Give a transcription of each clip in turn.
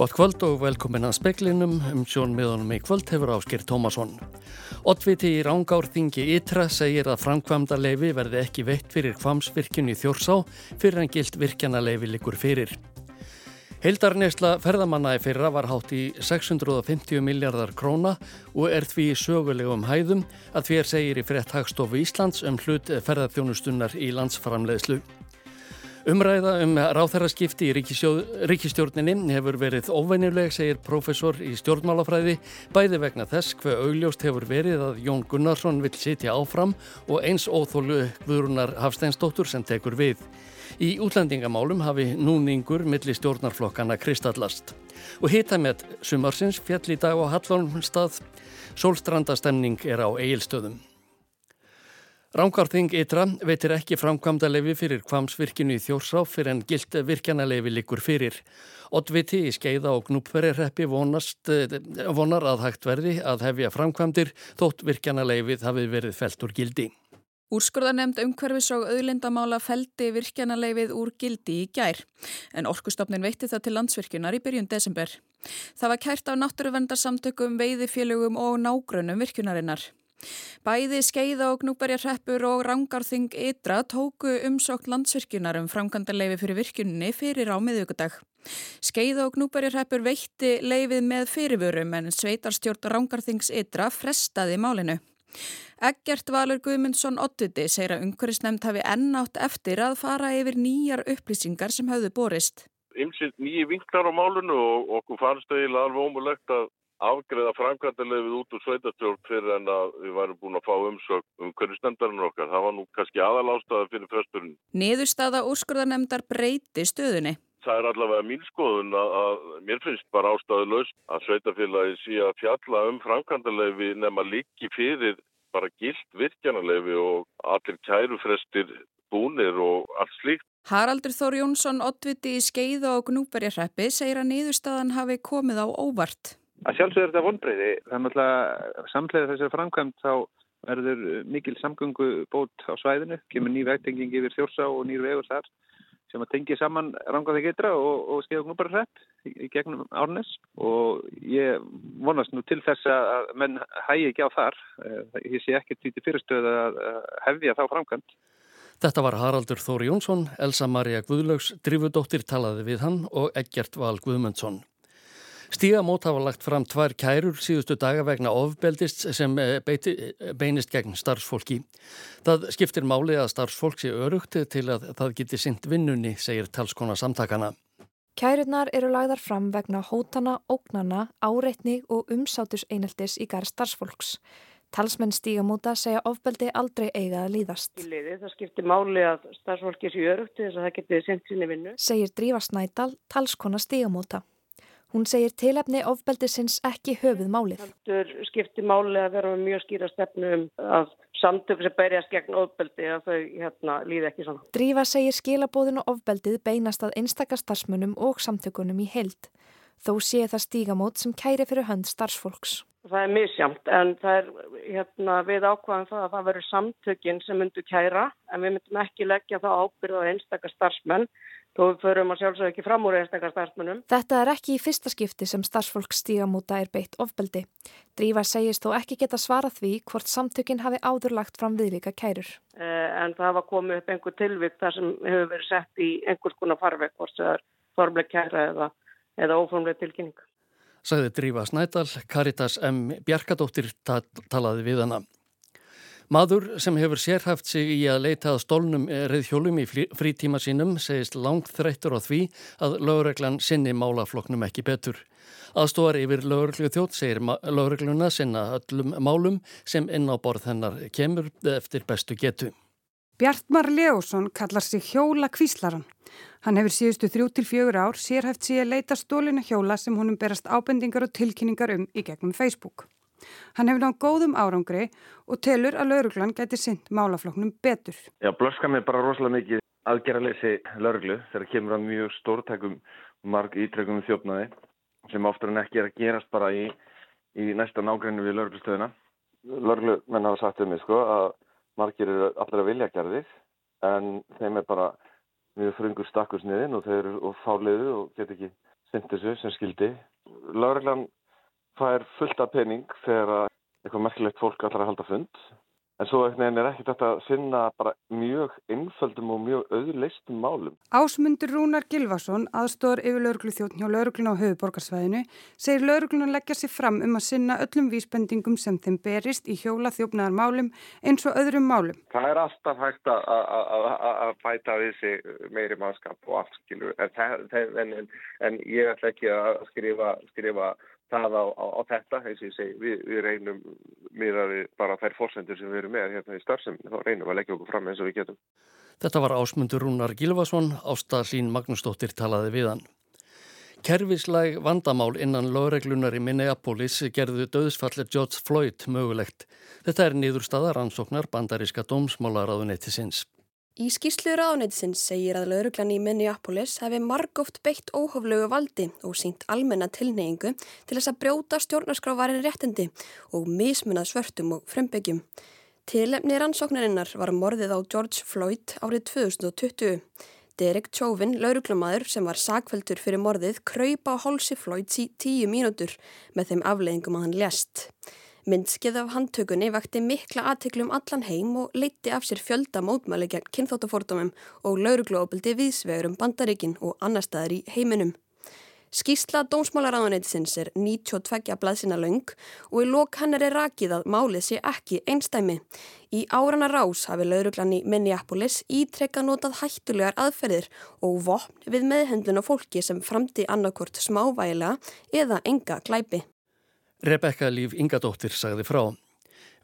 Gott kvöld og velkomin að speklinum um sjónmiðunum í kvöld hefur áskir Tómasson. Ottviti í Rángárþingi Ytra segir að framkvamda leifi verði ekki veitt fyrir kvamsvirkjun í Þjórsá fyrir en gilt virkjana leifi likur fyrir. Heildarnesla ferðamanna í fyrra var hátt í 650 miljardar króna og er því sögulegum hæðum að því er segir í frétt Hagstofu Íslands um hlut ferðarþjónustunnar í landsframleðslu. Umræða um ráþæraskipti í ríkistjórninni hefur verið óvenjuleg, segir profesor í stjórnmálafræði, bæði vegna þess hver augljóst hefur verið að Jón Gunnarsson vil sitja áfram og eins óþólu Guðrunar Hafsteinsdóttur sem tekur við. Í útlendingamálum hafi núningur milli stjórnarflokkana kristallast. Og hita með sumarsins fjall í dag á Hallormstað, sólstrandastemning er á eigilstöðum. Rángarþing Ytra veitir ekki framkvæmda leifi fyrir kvamsvirkinu í Þjórsá fyrir en gilt virkjanaleifi likur fyrir. Ottviti í skeiða og gnúpverðirreppi vonar að hægt verði að hefja framkvæmdir þótt virkjanaleifið hafi verið felt úr gildi. Úrskurðarnemnd umhverfis og auðlindamála feldi virkjanaleifið úr gildi í gær, en orkustofnin veitti það til landsvirkjunar í byrjun desember. Það var kært á náttúruvendarsamtökum, veiðifélögum og nágrunum virkjunarinnar. Bæði skeiða og gnúberjarreppur og rangarþing ytra tóku umsókt landsvirkjunar um framkvæmda leifi fyrir virkunni fyrir á miðugudag. Skeiða og gnúberjarreppur veitti leifið með fyrirvörum en sveitarstjórn rangarþings ytra frestaði málinu. Eggert Valur Guðmundsson Ottiti segir að umhverfisnefnd hafi ennátt eftir að fara yfir nýjar upplýsingar sem hafðu borist. Ymsilt nýji vinklar á málunu og okkur fannst eiginlega alveg ómulegt að afgreða framkvæmdalefið út úr sveitarstjórn fyrir en að við værum búin að fá umsök um hverju stendarinn okkar. Það var nú kannski aðal ástæða fyrir fyrsturinn. Niðurstaða úrskurðanemndar breyti stöðunni. Það er allavega mín skoðun að, að mér finnst bara ástæðu laust að sveitarfélagi sé að fjalla um framkvæmdalefi nema líki fyrir bara gilt virkjanalefi og allir kærufrestir búnir og allt slíkt. Haraldur Þór Jónsson, oddviti í Skeiða og Gnúberjarreppi, segir að niðurstaðan hafi komið á óvart. Að sjálfsögur þetta vonbreyði. Það er náttúrulega samlega þessari framkvæmt þá verður mikil samgöngu bót á svæðinu, kemur ný vegtenging yfir þjórsa og nýru vegur þar sem að tengja saman rangaði geitra og, og skeiða knúpar hrepp í, í gegnum árnes og ég vonast nú til þess að menn hægi ekki á þar. Eh, ég sé ekki tvíti fyrirstöð að hefja þá framkvæmt. Þetta var Haraldur Þóri Jónsson, Elsa Maria Guðlaugs, drifudóttir talaði við hann og Eggjart Val Guðmundsson. Stígamót hafa lagt fram tvær kærur síðustu daga vegna ofbeldist sem eh, beiti, eh, beinist gegn starfsfólki. Það skiptir máli að starfsfólk sé örugt til að það geti synd vinnunni, segir talskona samtakana. Kærurnar eru lagðar fram vegna hótana, ógnana, áreitni og umsátus eineltis í garð starfsfólks. Talsmenn stígamóta segja ofbeldi aldrei eiga að líðast. Það skiptir máli að starfsfólki sé örugt til þess að það geti synd sinni vinnu. Segir Drífa Snædal, talskona stígamóta. Hún segir tilefni ofbeldisins ekki höfuð málið. Það skiptir málið að vera með mjög skýra stefnu um að samtök sem berjast gegn ofbeldi að þau hérna, líði ekki svona. Drífa segir skilabóðinu ofbeldið beinast að einstakastarsmunum og samtökunum í held. Þó sé það stígamót sem kæri fyrir hönd starfsfólks. Það er misjamt en það er hérna, við ákvaðum það að það verður samtökin sem myndu kæra en við myndum ekki leggja það ábyrð á einstakastarsmenn Þó förum að sjálfsög ekki fram úr einstakar starfsmunum. Þetta er ekki í fyrsta skipti sem starfsfólk stígamúta er beitt ofbeldi. Drífa segist þó ekki geta svarað því hvort samtökinn hafi áðurlagt fram viðlika kærur. Eh, en það hafa komið upp einhver tilvík þar sem hefur verið sett í einhvers konar farveg, hvort það er formleg kæra eða, eða óformleg tilkynning. Sagði Drífa Snædal, Karitas M. Bjarkadóttir talaði við hana. Maður sem hefur sérhæft sig í að leita að stólnum reyðhjólum í frítíma sínum segist langt þreyttur á því að lögreglan sinni málafloknum ekki betur. Aðstóðar yfir lögreglu þjótt segir lögregluna sinna öllum málum sem inn á borð hennar kemur eftir bestu getu. Bjartmar Leósson kallar sig hjóla kvíslaran. Hann hefur síðustu þrjú til fjögur ár sérhæft sig að leita stólina hjóla sem honum berast ábendingar og tilkynningar um í gegnum Facebook. Hann hefur nátt góðum árangri og telur að lauruglan geti synd málafloknum betur. Já, blöskar mig bara rosalega mikið aðgerraleysi lauruglu þegar kemur að mjög stórtækum marg ítrekum þjófnaði sem oftar en ekki er að gerast bara í, í næsta nágrænu við lauruglustöðuna lörglumenn hafa sagt um mig sko að margir eru allir að vilja gerðir en þeim er bara mjög frungur stakkursniðin og þeir eru fáliðu og get ekki synd þessu sem skildi. Lörglan fær fullt af pening þegar eitthvað merkilegt fólk allar að halda fund En svo er ekki þetta að finna bara mjög einföldum og mjög auðleistum málum. Ásmundur Rúnar Gilvason, aðstóður yfir lauruglu þjóttn hjá lauruglun á höfuborgarsvæðinu, segir lauruglun að leggja sér fram um að sinna öllum vísbendingum sem þeim berist í hjóla þjófnaðar málum eins og öðrum málum. Það er alltaf hægt að bæta við sig meiri mannskap og allt, skilur. En, en, en, en ég ætla ekki að skrifa, skrifa það á, á, á þetta, eins og ég segi, við, við reynum miðaði bara þær fórsendur sem við erum með hérna í starfsefni, þá reynum að leggja okkur fram eins og við getum. Þetta var ásmundur Rúnar Gilvason, Ásta Lín Magnúsdóttir talaði við hann. Kervislæg vandamál innan lögreglunar í Minneapolis gerðu döðsfallir George Floyd mögulegt. Þetta er niðurstaðar ansóknar bandaríska dómsmálaráðuneytisins. Í skýrslu ráðnætisins segir að lauruglan í Minneapolis hefði margóft beitt óhoflögu valdi og sínt almenna tilneyingu til þess að brjóta stjórnarskrávarin réttindi og mismunað svörtum og frembyggjum. Tilefni rannsóknarinnar var morðið á George Floyd árið 2020. Derek Chauvin, lauruglumæður sem var sagfæltur fyrir morðið, kröypa á hálsi Floyd í tíu mínútur með þeim afleggingum að hann lest. Myndskið af handtökunni vakti mikla aðteklum allan heim og leitti af sér fjölda mótmæli gegn kynþáttafórtumum og lauruglóðbildi viðsvegurum bandaríkin og annar staðar í heiminum. Skísla dómsmálaráðuneytisins er 92 blaðsina laung og í lok hennar er rakið að málið sé ekki einstæmi. Í árana rás hafi lauruglan í Minneapolis ítrekka notað hættulegar aðferðir og vopn við meðhendun á fólki sem framti annarkort smávægilega eða enga glæpi. Rebekka Líf Ingadóttir sagði frá.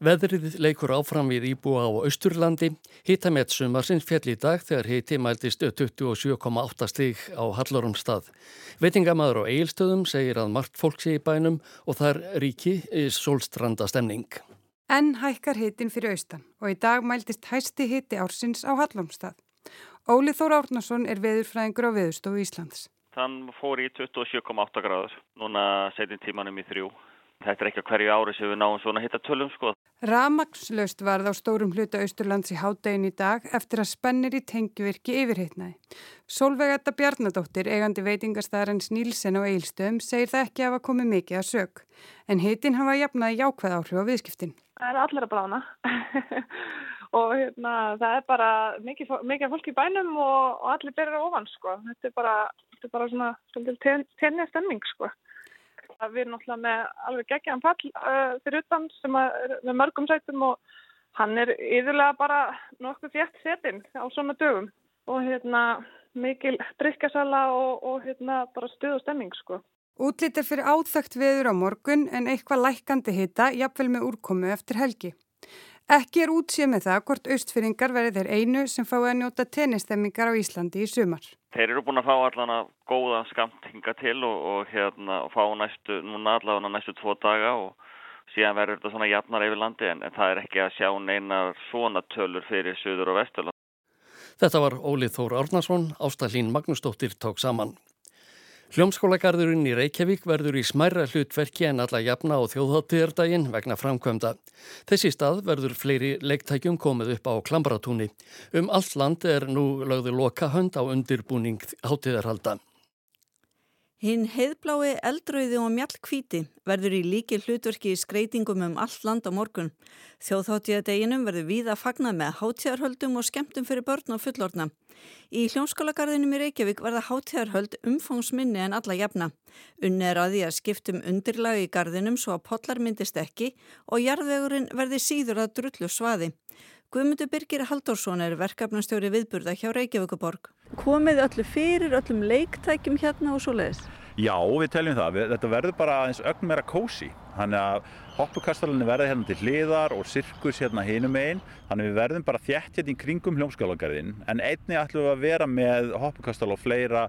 Veðrið leikur áfram við íbúa á Östurlandi. Hítamett sumarsins fjall í dag þegar híti mæltist 27,8 stíg á Hallarum stað. Veitingamaður á Eilstöðum segir að margt fólk sé í bænum og þar ríki í solstranda stemning. En hækkar hitin fyrir austan og í dag mæltist hæsti hiti ársins á Hallumstað. Óli Þór Árnason er veðurfræðingur á Veðurstofu Íslands. Þann fór í 27,8 gráður, núna setin tímanum í þrjú. Þetta er ekki að hverju ári sem við náum svona hitta tölum sko. Ramakslaust varð á stórum hluta Austurlands í hádegin í dag eftir að spennir í tengjuvirki yfirheitnaði. Solveigata Bjarnadóttir, eigandi veitingarstaðarins Nílsen og Eilstöðum, segir það ekki að hafa komið mikið að sög. En hitin hafa jafnaði jákvæð áhrif á viðskiptin. Það er allir að blána og hérna, það er bara mikið, mikið fólk í bænum og, og allir byrjar ofan sko. Þetta er bara, þetta er bara svona tenni stemming sko. Við erum náttúrulega með alveg geggjæðan fall uh, fyrir utan sem er með mörgum sætum og hann er yfirlega bara nokkuð fjett setinn á svona dögum og hérna mikil drikkasala og, og hérna bara stuð og stemming sko. Útlítið fyrir áþögt viður á morgun en eitthvað lækandi hita jafnvel með úrkomu eftir helgi. Ekki er útsið með það hvort austfyrringar verði þeir einu sem fái að njóta tennistemmingar á Íslandi í sumar. Þeir eru búin að fá allan að góða skamtinga til og, og hérna og fá næstu, núna allavega næstu tvo daga og síðan verður þetta svona jafnar yfir landi en, en það er ekki að sjá neinar svona tölur fyrir söður og vesturland. Þetta var Ólið Þór Árnason, Ástallín Magnúsdóttir tók saman. Hljómskólagarðurinn í Reykjavík verður í smærra hlutverki en alla jafna á þjóðháttíðardaginn vegna framkvæmda. Þessi stað verður fleiri leiktækjum komið upp á Klambratúni. Um allt land er nú lögðu loka hönd á undirbúning háttíðarhalda. Hinn heiðblái eldröði og mjallkvíti verður í líki hlutverki í skreitingum um allt land á morgun. Þjóðháttíðadeginum verður víða fagnað með háttíðarhöldum og skemmtum fyrir börn og fullorna. Í hljómskólagarðinum í Reykjavík verða háttíðarhöld umfangsminni en alla jafna. Unni er að því að skiptum undirlagi í garðinum svo að potlar myndist ekki og jarðvegurinn verði síður að drullu svaði. Guðmundur Birgir Halldórsson er verkefnastjóri viðburða hjá Reykjavíkuborg. Komið öllu fyrir, öllum leiktækjum hérna og svo leiðis? Já, við teljum það. Þetta verður bara eins ögn meira kósi. Þannig að hoppukastalunni verður hérna til hliðar og sirkus hérna hinum einn. Þannig við verðum bara þjætt hérna í kringum hljómskálagarðin. En einni ætlum við að vera með hoppukastal og fleira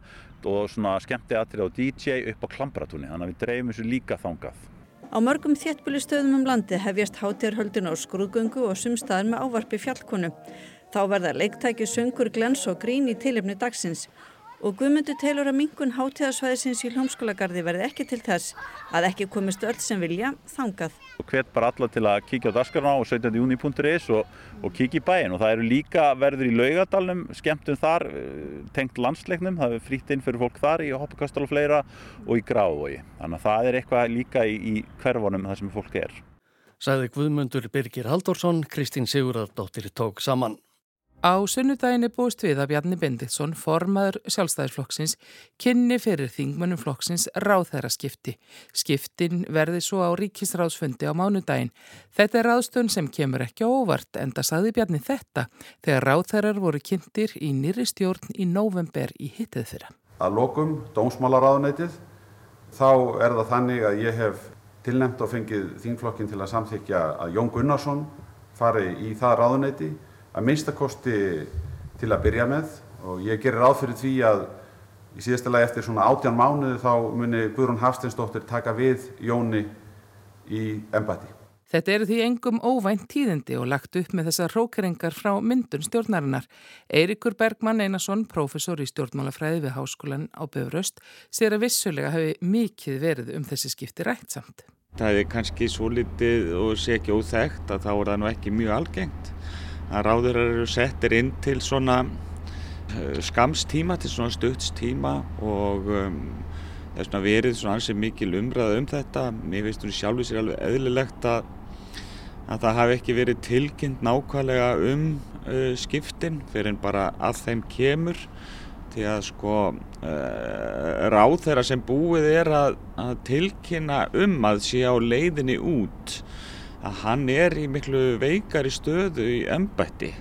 og svona skemmti aðtrið á DJ upp á Klambratúni. Þannig að við dreifum þessu líka þangað. Á mörgum þéttbúli stöðum um landi hefjast hátjarhöldin á skrúðgöngu og sumstaðar með ávarpi fjallkonu. Þá verða leiktæki söngur, glens og grín í tilefni dagsins og Guðmundur telur að mingun hátíðarsvæðisins í hljómskólagarði verði ekki til þess að ekki komist öll sem vilja þangað. Hvet bara alla til að kíkja á daskarna á 17.juni.is og, og kíkja í bæin og það eru líka verður í laugadalnum skemmtum þar eh, tengt landsleiknum, það er frýtt inn fyrir fólk þar í hoppukastal og fleira og í gráðvogi. Þannig að það er eitthvað líka í, í hverfanum þar sem fólk er. Sæði Guðmundur Birgir Haldorsson, Kristín Sigurðardóttir tók saman. Á sunnudagin er búist við að Bjarni Benditsson, formaður sjálfstæðisflokksins, kynni fyrir þingmönnum flokksins ráðherra skipti. Skiptin verði svo á ríkisráðsfundi á mánudagin. Þetta er ráðstun sem kemur ekki óvart, en það saði Bjarni þetta þegar ráðherrar voru kynntir í nýri stjórn í november í hittið þeirra. Að lokum, dómsmálaráðunætið, þá er það þannig að ég hef tilnemt og fengið þingflokkin til að samþykja að Jón Gunnarsson fari í það ráðunæti að minnstakosti til að byrja með og ég gerir ráð fyrir því að í síðasta lagi eftir svona átján mánuði þá muni Guðrún Hafsteinsdóttir taka við Jóni í embati. Þetta eru því engum óvænt tíðindi og lagt upp með þessar rókeringar frá myndun stjórnarinnar. Eirikur Bergmann Einarsson, profesor í stjórnmálafræði við Háskólan á Böfröst, sér að vissulega hafi mikið verið um þessi skipti rætt samt. Það er kannski svo litið og sé ekki óþægt að þá er það nú ekki mjög algengt að ráður eru settir inn til svona eh, skamstíma, til svona stuttstíma og um, það er svona verið svona ansið mikil umræða um þetta. Mér finnst þú sjálfur sér alveg eðlilegt að, að það hafi ekki verið tilkynnt nákvæmlega um uh, skiptin fyrir en bara að þeim kemur því að sko uh, ráð þeirra sem búið er að, að tilkynna um að sé á leiðinni út að hann er í miklu veikari stöðu í embætti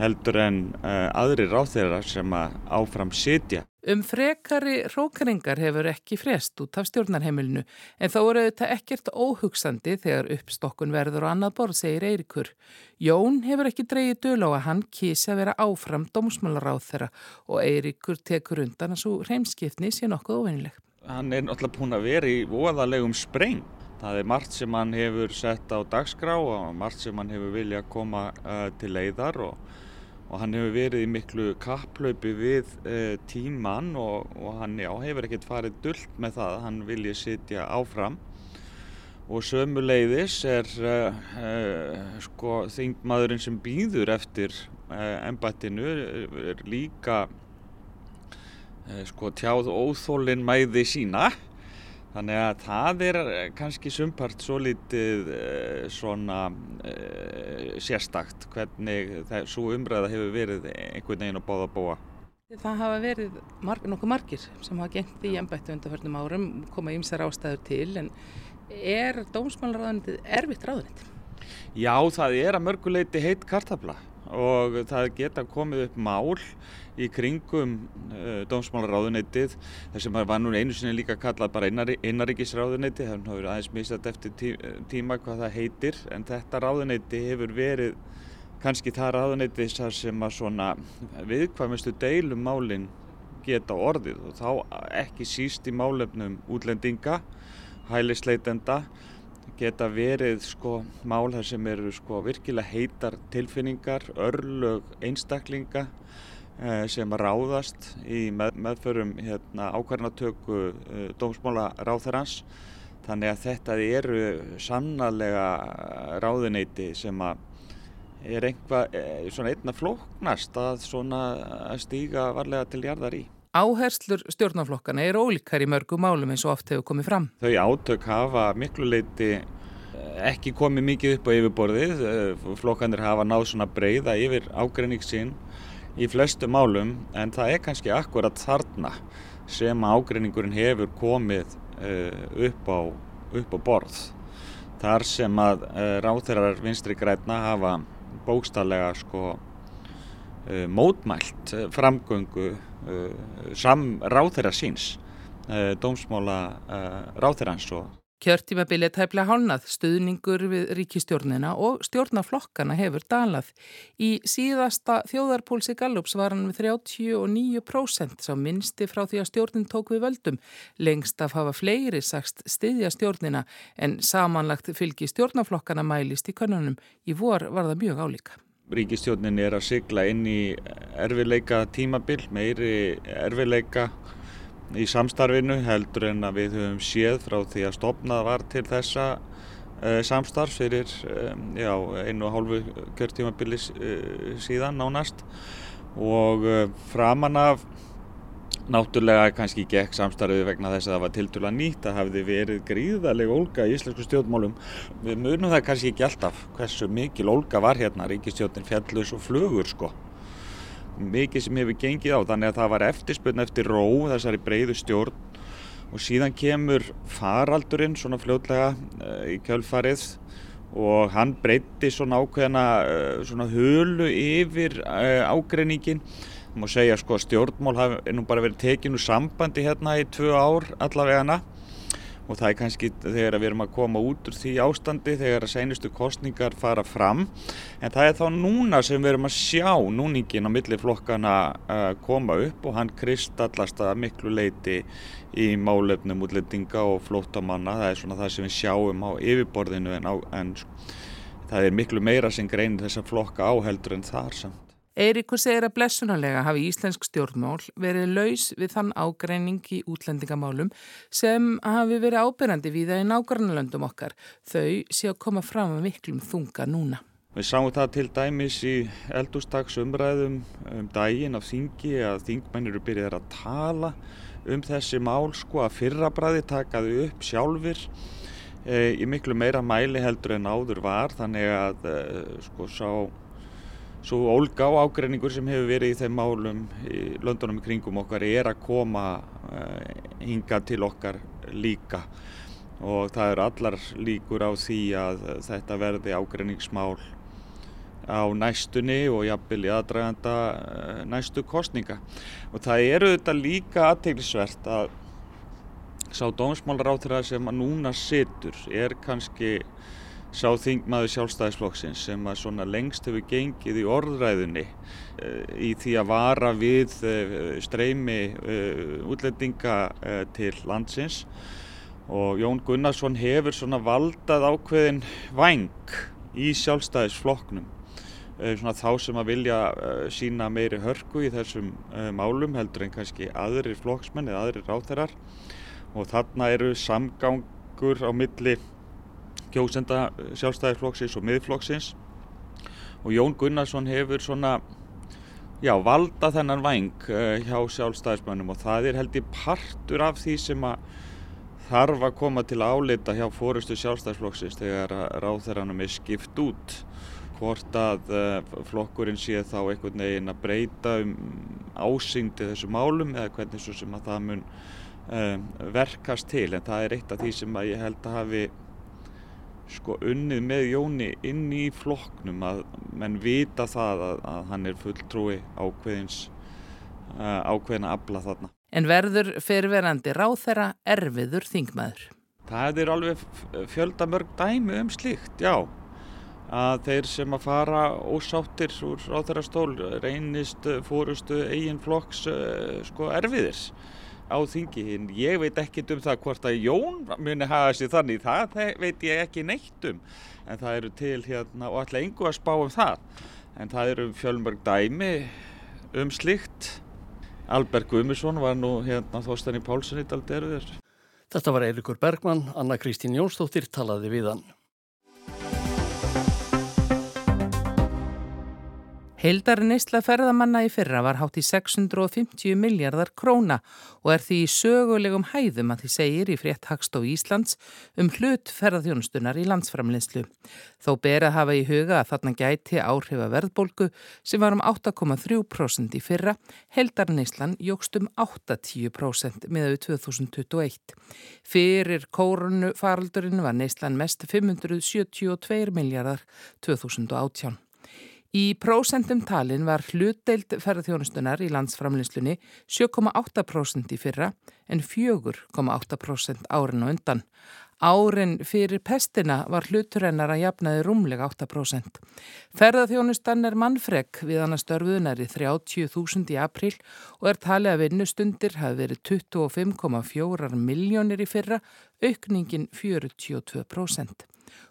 heldur en uh, aðri ráþeirar sem að áfram sitja. Um frekari rókringar hefur ekki frest út af stjórnarheimilinu en þá eru þetta ekkert óhugsandi þegar uppstokkun verður og annað borð, segir Eirikur. Jón hefur ekki dreyið döl á að hann kísi að vera áfram dómsmálaráð þeirra og Eirikur tekur undan að svo reymskipni sé nokkuð óvenileg. Hann er náttúrulega búin að vera í voðalegum spreng Það er margt sem hann hefur sett á dagskrá og margt sem hann hefur viljað koma uh, til leiðar og, og hann hefur verið í miklu kapplaupi við uh, tíman og, og hann já, hefur ekkert farið dullt með það að hann vilja sitja áfram. Og sömuleiðis er uh, sko, þingmaðurinn sem býður eftir ennbættinu er líka sko, tjáð óþólinn mæði sína Þannig að það er eh, kannski sumpart svo litið eh, svona eh, sérstakt hvernig svo umræða hefur verið einhvern veginn að báða að búa. Það hafa verið marg, nokkuð margir sem hafa gengt í ennbættu undanförnum árum, koma ímsar ástæður til en er dómsmálaráðanitið erfitt ráðanit? Já, það er að mörguleiti heitt kartabla og það geta komið upp mál í kringum uh, dómsmálaráðuneytið þar sem var nú einu sinni líka kallað bara innaríkisráðuneytið það hefur aðeins misað eftir tí, tíma hvað það heitir. En þetta ráðuneyti hefur verið kannski það ráðuneyti sem að svona viðkvæmustu deilum málinn geta orðið. Og þá ekki síst í málefnum útlendinga, hælisleitenda geta verið sko mál þar sem eru sko virkilega heitar tilfinningar, örlög einstaklinga Eh, sem ráðast í með, meðförum hérna, ákvarðanatöku uh, dómsmála ráþarans þannig að þetta eru sannarlega ráðuneyti sem að er einhvað eh, svona einna flóknast að, að stíga varlega til jarðar í. Áherslur stjórnaflokkana er ólíkar í mörgu málum eins og oft hefur komið fram. Þau átök hafa miklu leiti ekki komið mikið upp á yfirborðið, flokkanir hafa náð svona breyða yfir ágreiningssinn í flestu málum en það er kannski akkurat þarna sem ágreiningurinn hefur komið uh, upp, á, upp á borð. Þar sem að ráþeirar vinstri græna hafa bókstallega sko, mótmælt framgöngu sam ráþeira síns, dómsmála ráþeirans og Kjörtímabilið tæplega hálnað, stuðningur við ríkistjórnina og stjórnaflokkana hefur dalað. Í síðasta þjóðarpólsi Gallups var hann við 39% sá minnsti frá því að stjórnin tók við völdum. Lengst af hafa fleiri sagst stiðja stjórnina en samanlagt fylgi stjórnaflokkana mælist í kannunum. Í vor var það mjög álíka. Ríkistjónin er að sigla inn í erfileika tímabil, meiri erfileika í samstarfinu heldur en að við höfum séð frá því að stopnað var til þessa uh, samstarf fyrir um, já, einu og hálfu kjörtímabili uh, síðan nánast. Og uh, framan af náttúrulega kannski gekk samstarfið vegna þess að það var tildulega nýtt að hafði verið gríðalega ólga í íslensku stjórnmálum. Við munum það kannski ekki alltaf hversu mikil ólga var hérna. Ríkistjórnin fjallus og flugur sko. Mikið sem hefur gengið á þannig að það var eftirspunn eftir ró þessari breyðu stjórn. Og síðan kemur faraldurinn svona fljótlega uh, í kjölfarið. Og hann breytti svona ákveðina uh, svona hulu yfir uh, ágreiningin má segja sko stjórnmál hafi nú bara verið tekinu sambandi hérna í tvö ár allavegana og það er kannski þegar við erum að koma út úr því ástandi þegar að seinustu kostningar fara fram. En það er þá núna sem við erum að sjá núningin á milli flokkana að koma upp og hann kristallast að miklu leiti í málefnum útlendinga og flótamanna það er svona það sem við sjáum á yfirborðinu en, á, en það er miklu meira sem greinir þessa flokka áheldur en þar samt. Eiríkur segir að blessunarlega hafi íslensk stjórnmál verið laus við þann ágreining í útlendingamálum sem hafi verið ábyrjandi við það í nákvæmlega okkar. Þau sé að koma fram með miklum þunga núna. Við sáum það til dæmis í eldústags umræðum um daginn af þingi að þingmennir eru byrjað að tala um þessi mál sko að fyrrabræði takaðu upp sjálfur e, í miklu meira mæli heldur en áður var þannig að e, sko sá Svo ólga á ágreiningur sem hefur verið í þeim málum í löndunum í kringum okkar er að koma uh, hinga til okkar líka og það eru allar líkur á því að þetta verði ágreiningsmál á næstunni og jafnvel í aðdraganda uh, næstu kostninga. Og það eru þetta líka aðteglisvert að sá dómsmálráþra sem að núna situr er kannski sá þingmaður sjálfstæðisflokksins sem að svona lengst hefur gengið í orðræðunni í því að vara við streymi útlendinga til landsins. Og Jón Gunnarsson hefur svona valdað ákveðin væng í sjálfstæðisflokknum svona þá sem að vilja sína meiri hörku í þessum málum heldur en kannski aðrir flokksmenn eða aðrir ráþærar og þarna eru samgangur á milli kjósenda sjálfstæðisflokksins og miðflokksins. Og Jón Gunnarsson hefur svona já, valda þennan væng uh, hjá sjálfstæðismönnum. Og það er held í partur af því sem að þarf að koma til álita hjá fórustu sjálfstæðisflokksins þegar ráþæranum er skipt út. Hvort að uh, flokkurinn sé þá einhvern veginn að breyta um ásýndi þessu málum eða hvernig svo sem að það mun um, verkast til. En það er eitt af því sem að ég held að hafi sko unnið með Jóni inn í flokknum að menn vita það að, að hann er fulltrúi ákveðins uh, ákveðina abla þarna. En verður fyrirverandi ráþæra erfiður þingmaður? Það er alveg fjöldamörg dæmi um slíkt, já. Að þeir sem að fara ósáttir úr ráþærastól reynist fórustu eigin flokks uh, sko erfiðis á þingi. Ég veit ekki um það hvort að Jón muni hafa sér þannig, það veit ég ekki neitt um. En það eru til hérna og alltaf yngu að spá um það. En það eru fjölmörg dæmi um slikt. Albert Guðmusson var nú hérna þóstan í Pálssoni dalderður. Þetta var Eirikur Bergmann, Anna Kristín Jónsdóttir talaði við hann. Heildar neistla ferðamanna í fyrra var hátt í 650 miljardar króna og er því í sögulegum hæðum að því segir í frétt Hagstof Íslands um hlut ferðarþjónustunar í landsframleyslu. Þó ber að hafa í huga að þarna gæti áhrifa verðbólgu sem var um 8,3% í fyrra, heildar neistlan jógst um 8-10% meðau 2021. Fyrir kórunu faraldurinn var neistlan mest 572 miljardar 2018. Í prósentum talin var hlutdeild ferðarþjónustunar í landsframlinslunni 7,8% í fyrra en 4,8% árin og undan. Árin fyrir pestina var hluturennar að jafnaði rúmlega 8%. Ferðarþjónustan er mannfreg við hann að störfuðunar í 30.000 í april og er talið að vinnustundir hafi verið 25,4 miljónir í fyrra, aukningin 42%.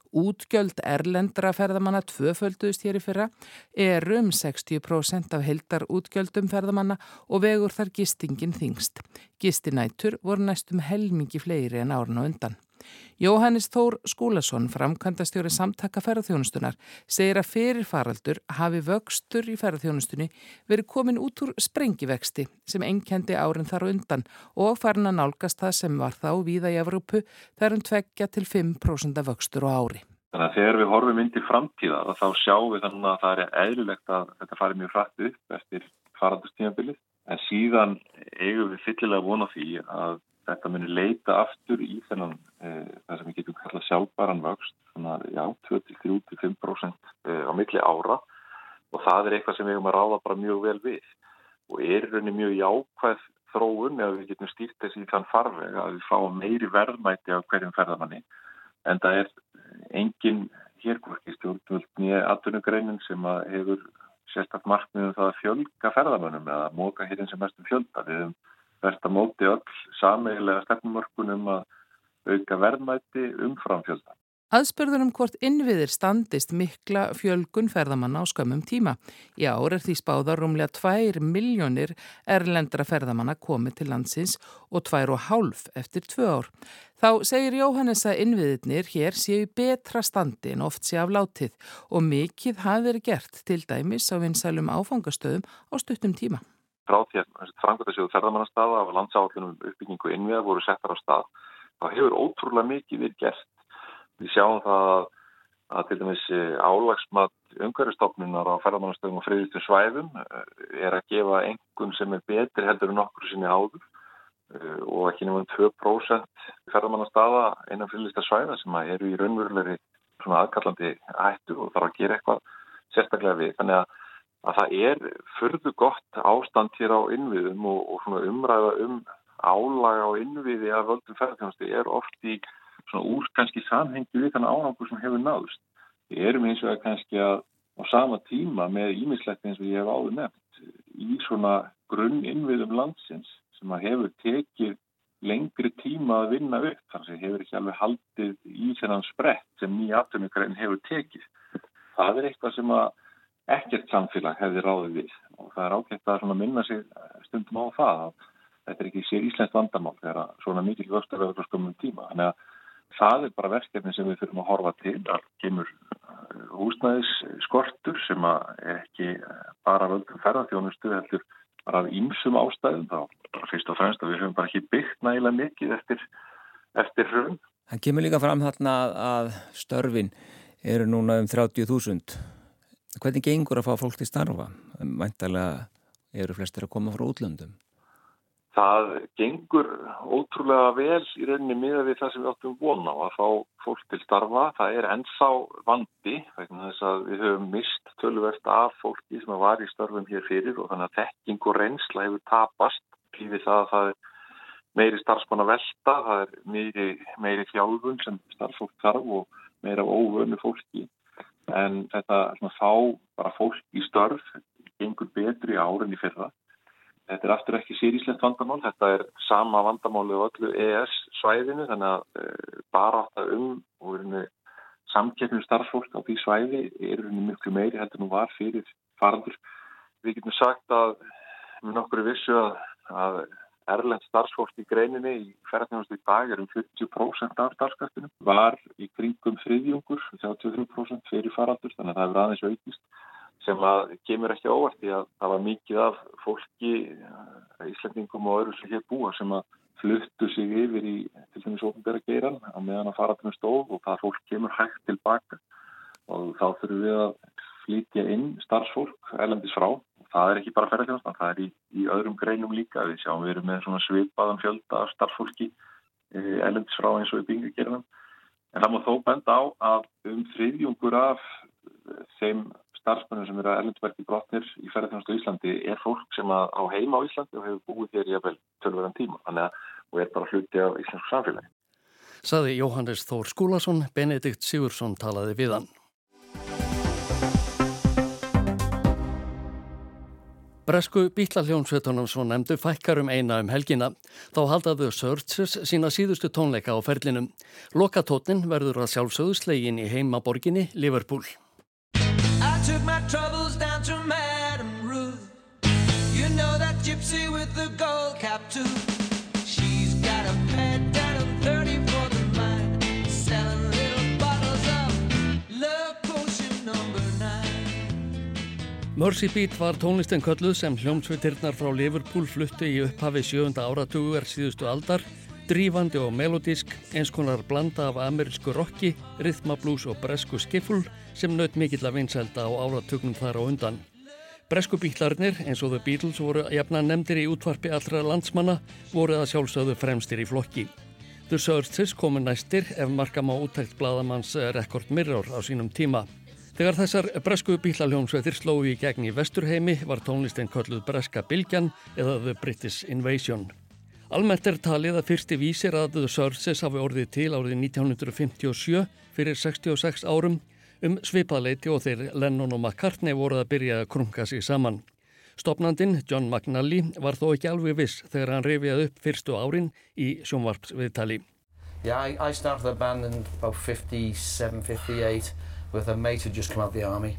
Útgjöld erlendra ferðamanna tvöfölduðst hér í fyrra er um 60% af heldar útgjöldum ferðamanna og vegur þar gistingin þingst. Gistinætur voru næstum helmingi fleiri en árun og undan. Jóhannes Þór Skúlason, framkvæmdastjóri samtaka ferðarþjónustunar, segir að fyrir faraldur hafi vöxtur í ferðarþjónustunni verið komin út úr sprengivexti sem enkendi árin þar undan og farin að nálgast það sem var þá víða í Evrópu þar um tveggja til 5% vöxtur á ári. Þannig að þegar við horfum inn til framtíða þá sjáum við þannig að það er eðlilegt að þetta fari mjög frætt upp eftir faraldustímabilið en síðan eigum við fyllilega vona því að þetta munir leita aftur í þennan e, það sem við getum kallað sjálfbæran vöxt svona, já, 23-5% e, á milli ára. Og það er eitthvað sem við erum að ráða bara mjög vel við. Og er rauninni mjög jákvæð þróun eða við getum stýrt þessi í þann farveg að við fáum meiri verðmæti af hverjum ferðamanni. En það er engin hérkvorki stjórnvöld nýja atvinnugreinin sem hefur sérstaklega markmiðum það að fjölga ferðamannum eða móka hér eins og mestum fjölda. Við hefum verðt að móti öll sameigilega stefnumörkunum að auka verðmæti umfram fjöldan. Aðspörður um hvort innviðir standist mikla fjölgun ferðamanna á skömmum tíma. Í ár er því spáðar rúmlega 2 miljónir erlendra ferðamanna komið til landsins og 2,5 eftir 2 ár. Þá segir Jóhannes að innviðirnir hér séu betra standi en oft sé af látið og mikið hafi verið gert til dæmis á vinsælum áfangastöðum á stuttum tíma frá því að frangvöldasjóðu ferðamannastaða af landsáallunum uppbyggingu innviða voru settar á stað. Það hefur ótrúlega mikið við gert. Við sjáum það að, að til dæmis eh, álagsmat umhverfstofnunar á ferðamannastöðum og friðistum svæðum eh, er að gefa engun sem er betri heldur en okkur sinni áður eh, og ekki nefnum 2% ferðamannastaða einan friðlista svæða sem eru í raunverulegri aðkallandi hættu og þarf að gera eitthvað sérstaklega við. Þannig að að það er förðu gott ástand hér á innviðum og, og umræða um álaga á innviði að völdum ferðarþjónustu er oft í úr kannski samhengi við þannig árangur sem hefur náðust. Við erum eins og að kannski að á sama tíma með ímislegt eins og ég hef áður nefnt í svona grunn innviðum landsins sem að hefur tekið lengri tíma að vinna upp þannig að hefur ekki alveg haldið í þennan sprett sem nýja afturmjögræn hefur tekið. Það er eitthvað sem að ekkert samfélag hefði ráðið við og það er ágætt að minna sig stundum á það að þetta er ekki sér Íslands vandamál þegar svona mikil vöxtur verður skumum tíma. Þannig að það er bara verkefni sem við þurfum að horfa til að kemur uh, húsnæðis skortur sem að ekki bara völdum ferðarþjónustu heldur bara af ímsum ástæðum þá fyrst og fremst að við höfum bara ekki byggt nægilega mikið eftir, eftir hrjum. Það kemur líka fram þarna að störfin eru núna um 30.000 Hvernig gengur að fá fólk til starfa? Mæntalega eru flestir að koma frá útlöndum. Það gengur ótrúlega vel í rauninni miða við það sem við áttum vona á að fá fólk til starfa. Það er ensá vandi vegna þess að við höfum mist tölverst af fólki sem var í starfum hér fyrir og þannig að tekking og reynsla hefur tapast. Lífið það að það er meiri starfsmann að velta, það er meiri, meiri fjálfun sem starffólk þarf og meira óvönu fólki en þetta svona, fá bara fólk í störf gengur betri árin í fyrra. Þetta er aftur ekki sýríslegt vandamál, þetta er sama vandamáli á öllu ES svæðinu þannig að e, bara átt að um og samkeppnum starffólk á því svæði er miklu meiri heldur nú var fyrir farandur. Við getum sagt að með nokkru vissu að, að erlend starfsfólk í greininni í ferðarþjónustu í dag er um 40% af starfskaftinu. Var í kringum þriðjungur, 33% fyrir faraldur, þannig að það er aðeins aukist sem að kemur ekki óvart í að það var mikið af fólki, eh, Íslandingum og öðru sem hér búa sem að fluttu sig yfir í til dæmis ofnbæra geiran á meðan að faraldinu stóð og það fólk kemur hægt tilbaka og þá þurfum við að flytja inn starfsfólk erlendis frá það er ekki bara ferðarþjóðan, það er í, í öðrum greinum líka. Við sjáum við erum með svona svipaðan fjölda af starffólki eh, elendis frá eins og í byggjagerinum. En það má þó benda á að um þriðjungur af þeim starfsmennum sem eru að elendisverki brotnir í ferðarþjóðanstu Íslandi er fólk sem á heima á Íslandi og hefur búið hér í að vel tölverðan tíma. Þannig að og er bara hluti af íslensku samfélagi. Saði Jóhannes Þór Skúlason, Benedikt Sigursson talaði við hann. Bresku bítlaljónsveitunum svo nefndu fækkar um eina um helgina. Þá haldaðu Searchers sína síðustu tónleika á ferlinum. Lokatótnin verður að sjálfsögðu slegin í heimaborginni Liverpool. Mercy Beat var tónlistin kölluð sem hljómsveitirnar frá Liverpool fluttu í upphafi sjönda áratugur síðustu aldar drífandi og melodísk, eins konar blanda af amerísku rocki, rithmablús og bresku skifful sem naut mikill að vinsælda á áratugnum þar á undan. Bresku bílarnir, eins og The Beatles, voru jafna nefndir í útvarpi allra landsmanna, voru að sjálfsögðu fremstir í flokki. The Searchers komu næstir ef marka má úttækt bladamanns Rekord Mirror á sínum tíma. Þegar þessar bresku bílaljónsveitir slói í gegn í vesturheimi var tónlistin kölluð Breska Bilgjan eða The British Invasion. Almennt er talið að fyrsti vísir að The Searches hafi orðið til árið 1957 fyrir 66 árum um svipaðleiti og þeir Lennon og McCartney voruð að byrja að krunga sig saman. Stopnandin John McNally var þó ekki alveg viss þegar hann reyfið upp fyrstu árin í sjónvarpsviðtali. Yeah, I, I started the band in about 57, 58 with a mate who just come out of the army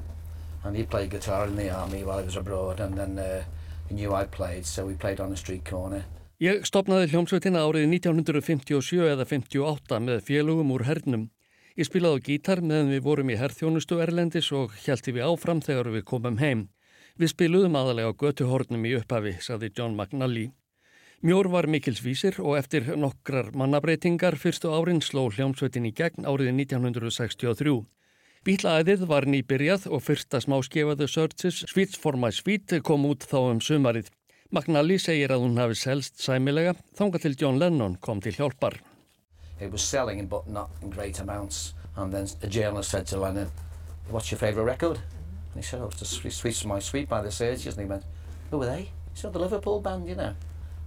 and he played guitar in the army while I was abroad and then uh, he knew I played so we played on the street corner Ég stopnaði hljómsveitina árið 1957 eða 58 með félögum úr hernum. Ég spilaði á gítar meðan við vorum í herrþjónustu Erlendis og hjælti við áfram þegar við komum heim. Við spiluðum aðalega á götuhornum í upphafi, saði John McNally. Mjór var mikilsvísir og eftir nokkrar mannabreitingar fyrstu árin sló hljómsveitin í gegn árið 1963. Bílaæðið var nýbyrjað og fyrsta smáskefaðu Searches Sweets for my sweet kom út þá um sumarið. McNally segir að hún hafi selst sæmilega þánga til John Lennon kom til hjálpar. It was selling but not in great amounts and then a journalist said to Lennon what's your favourite record? And he said oh it's the Sweets My Sweet by the Searchers and he went who were they? He said the Liverpool band you know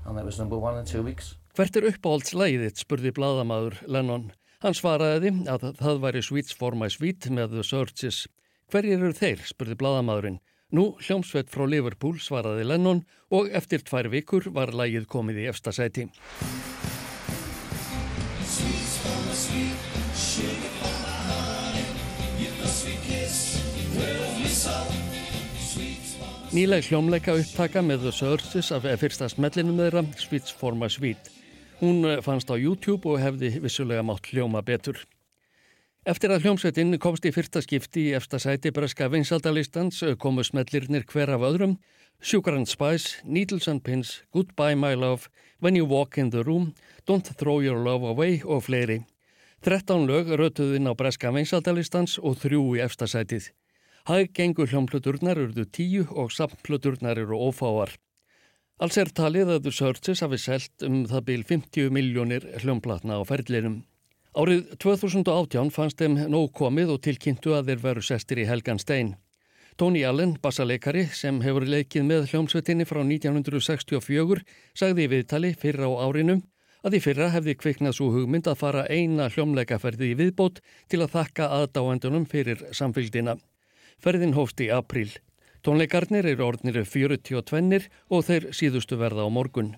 and it was number one in two weeks. Hvert er uppáhaldslæðið spurði bladamadur Lennon. Hann svaraði að það væri Sweets for My Sweet með The Searches. Hverjir eru þeir? spurði bladamadurinn. Nú hljómsveit frá Liverpool svaraði Lennon og eftir tvær vikur var lægið komið í efsta sæti. Nýleg hljómleika upptaka með The Searches af fyrsta smellinum þeirra, Sweets for my sweet. Hún fannst á YouTube og hefði vissulega mátt hljóma betur. Eftir að hljómsveitin komst í fyrsta skipti í efsta sæti breska vinsaldalistans komu smellirnir hver af öðrum Sugar and Spice, Needles and Pins, Goodbye My Love, When You Walk in the Room, Don't Throw Your Love Away og fleiri. 13 lög rötuð inn á breska vinsaldalistans og þrjú í efsta sætið. Hæg gengur hljómpluturnar urðu tíu og samtpluturnar eru ófáar. Alls er talið að þú sörtsis hafi selt um það bíl 50 miljónir hljómplatna á ferðlinum. Árið 2018 fannst þeim nóg komið og tilkynntu að þeir veru sestir í Helgan Stein. Tony Allen, bassaleikari sem hefur leikið með hljómsveitinni frá 1964, sagði í viðtali fyrra á árinu að í fyrra hefði kviknað svo hugmynd að fara eina hljómleikaferði í viðbót til að þakka aðdáendunum fyrir samfélgdina. Ferðin hófst í april. Tónleikarnir eru orðnir 42 og þeir síðustu verða á morgun.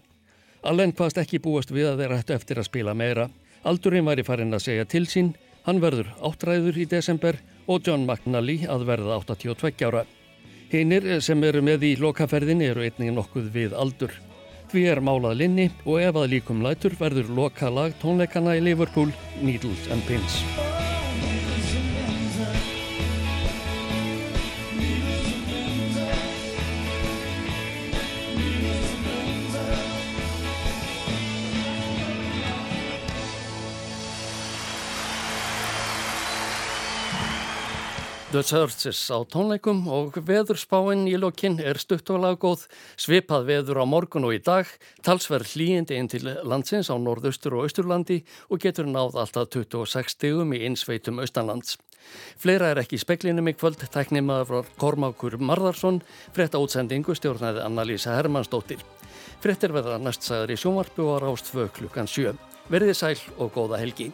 Allen hvaðst ekki búast við að þeir ættu eftir að spila meira. Aldurinn væri farin að segja til sín, hann verður áttræður í desember og John McNally að verða 82 ára. Hinnir sem eru með í lokaferðinni eru einnig nokkuð við aldur. Því er málað linni og ef að líkum lætur verður lokalag tónleikana í Liverpool Needles and Pins. The Churches á tónleikum og veðurspáinn í lokinn er stutt og laggóð, svipað veður á morgun og í dag, talsverð hlýjindi inn til landsins á norðaustur og austurlandi og getur náð alltaf 26 stegum í einsveitum austanlands. Fleira er ekki í speklinum í kvöld, teknimaður frá Kormákur Marðarsson, frétta útsendingu stjórnaði Anna-Lísa Hermannsdóttir. Fréttir verða næst sagður í sjónvarpu og rást 2 klukkan 7. Verðið sæl og góða helgi.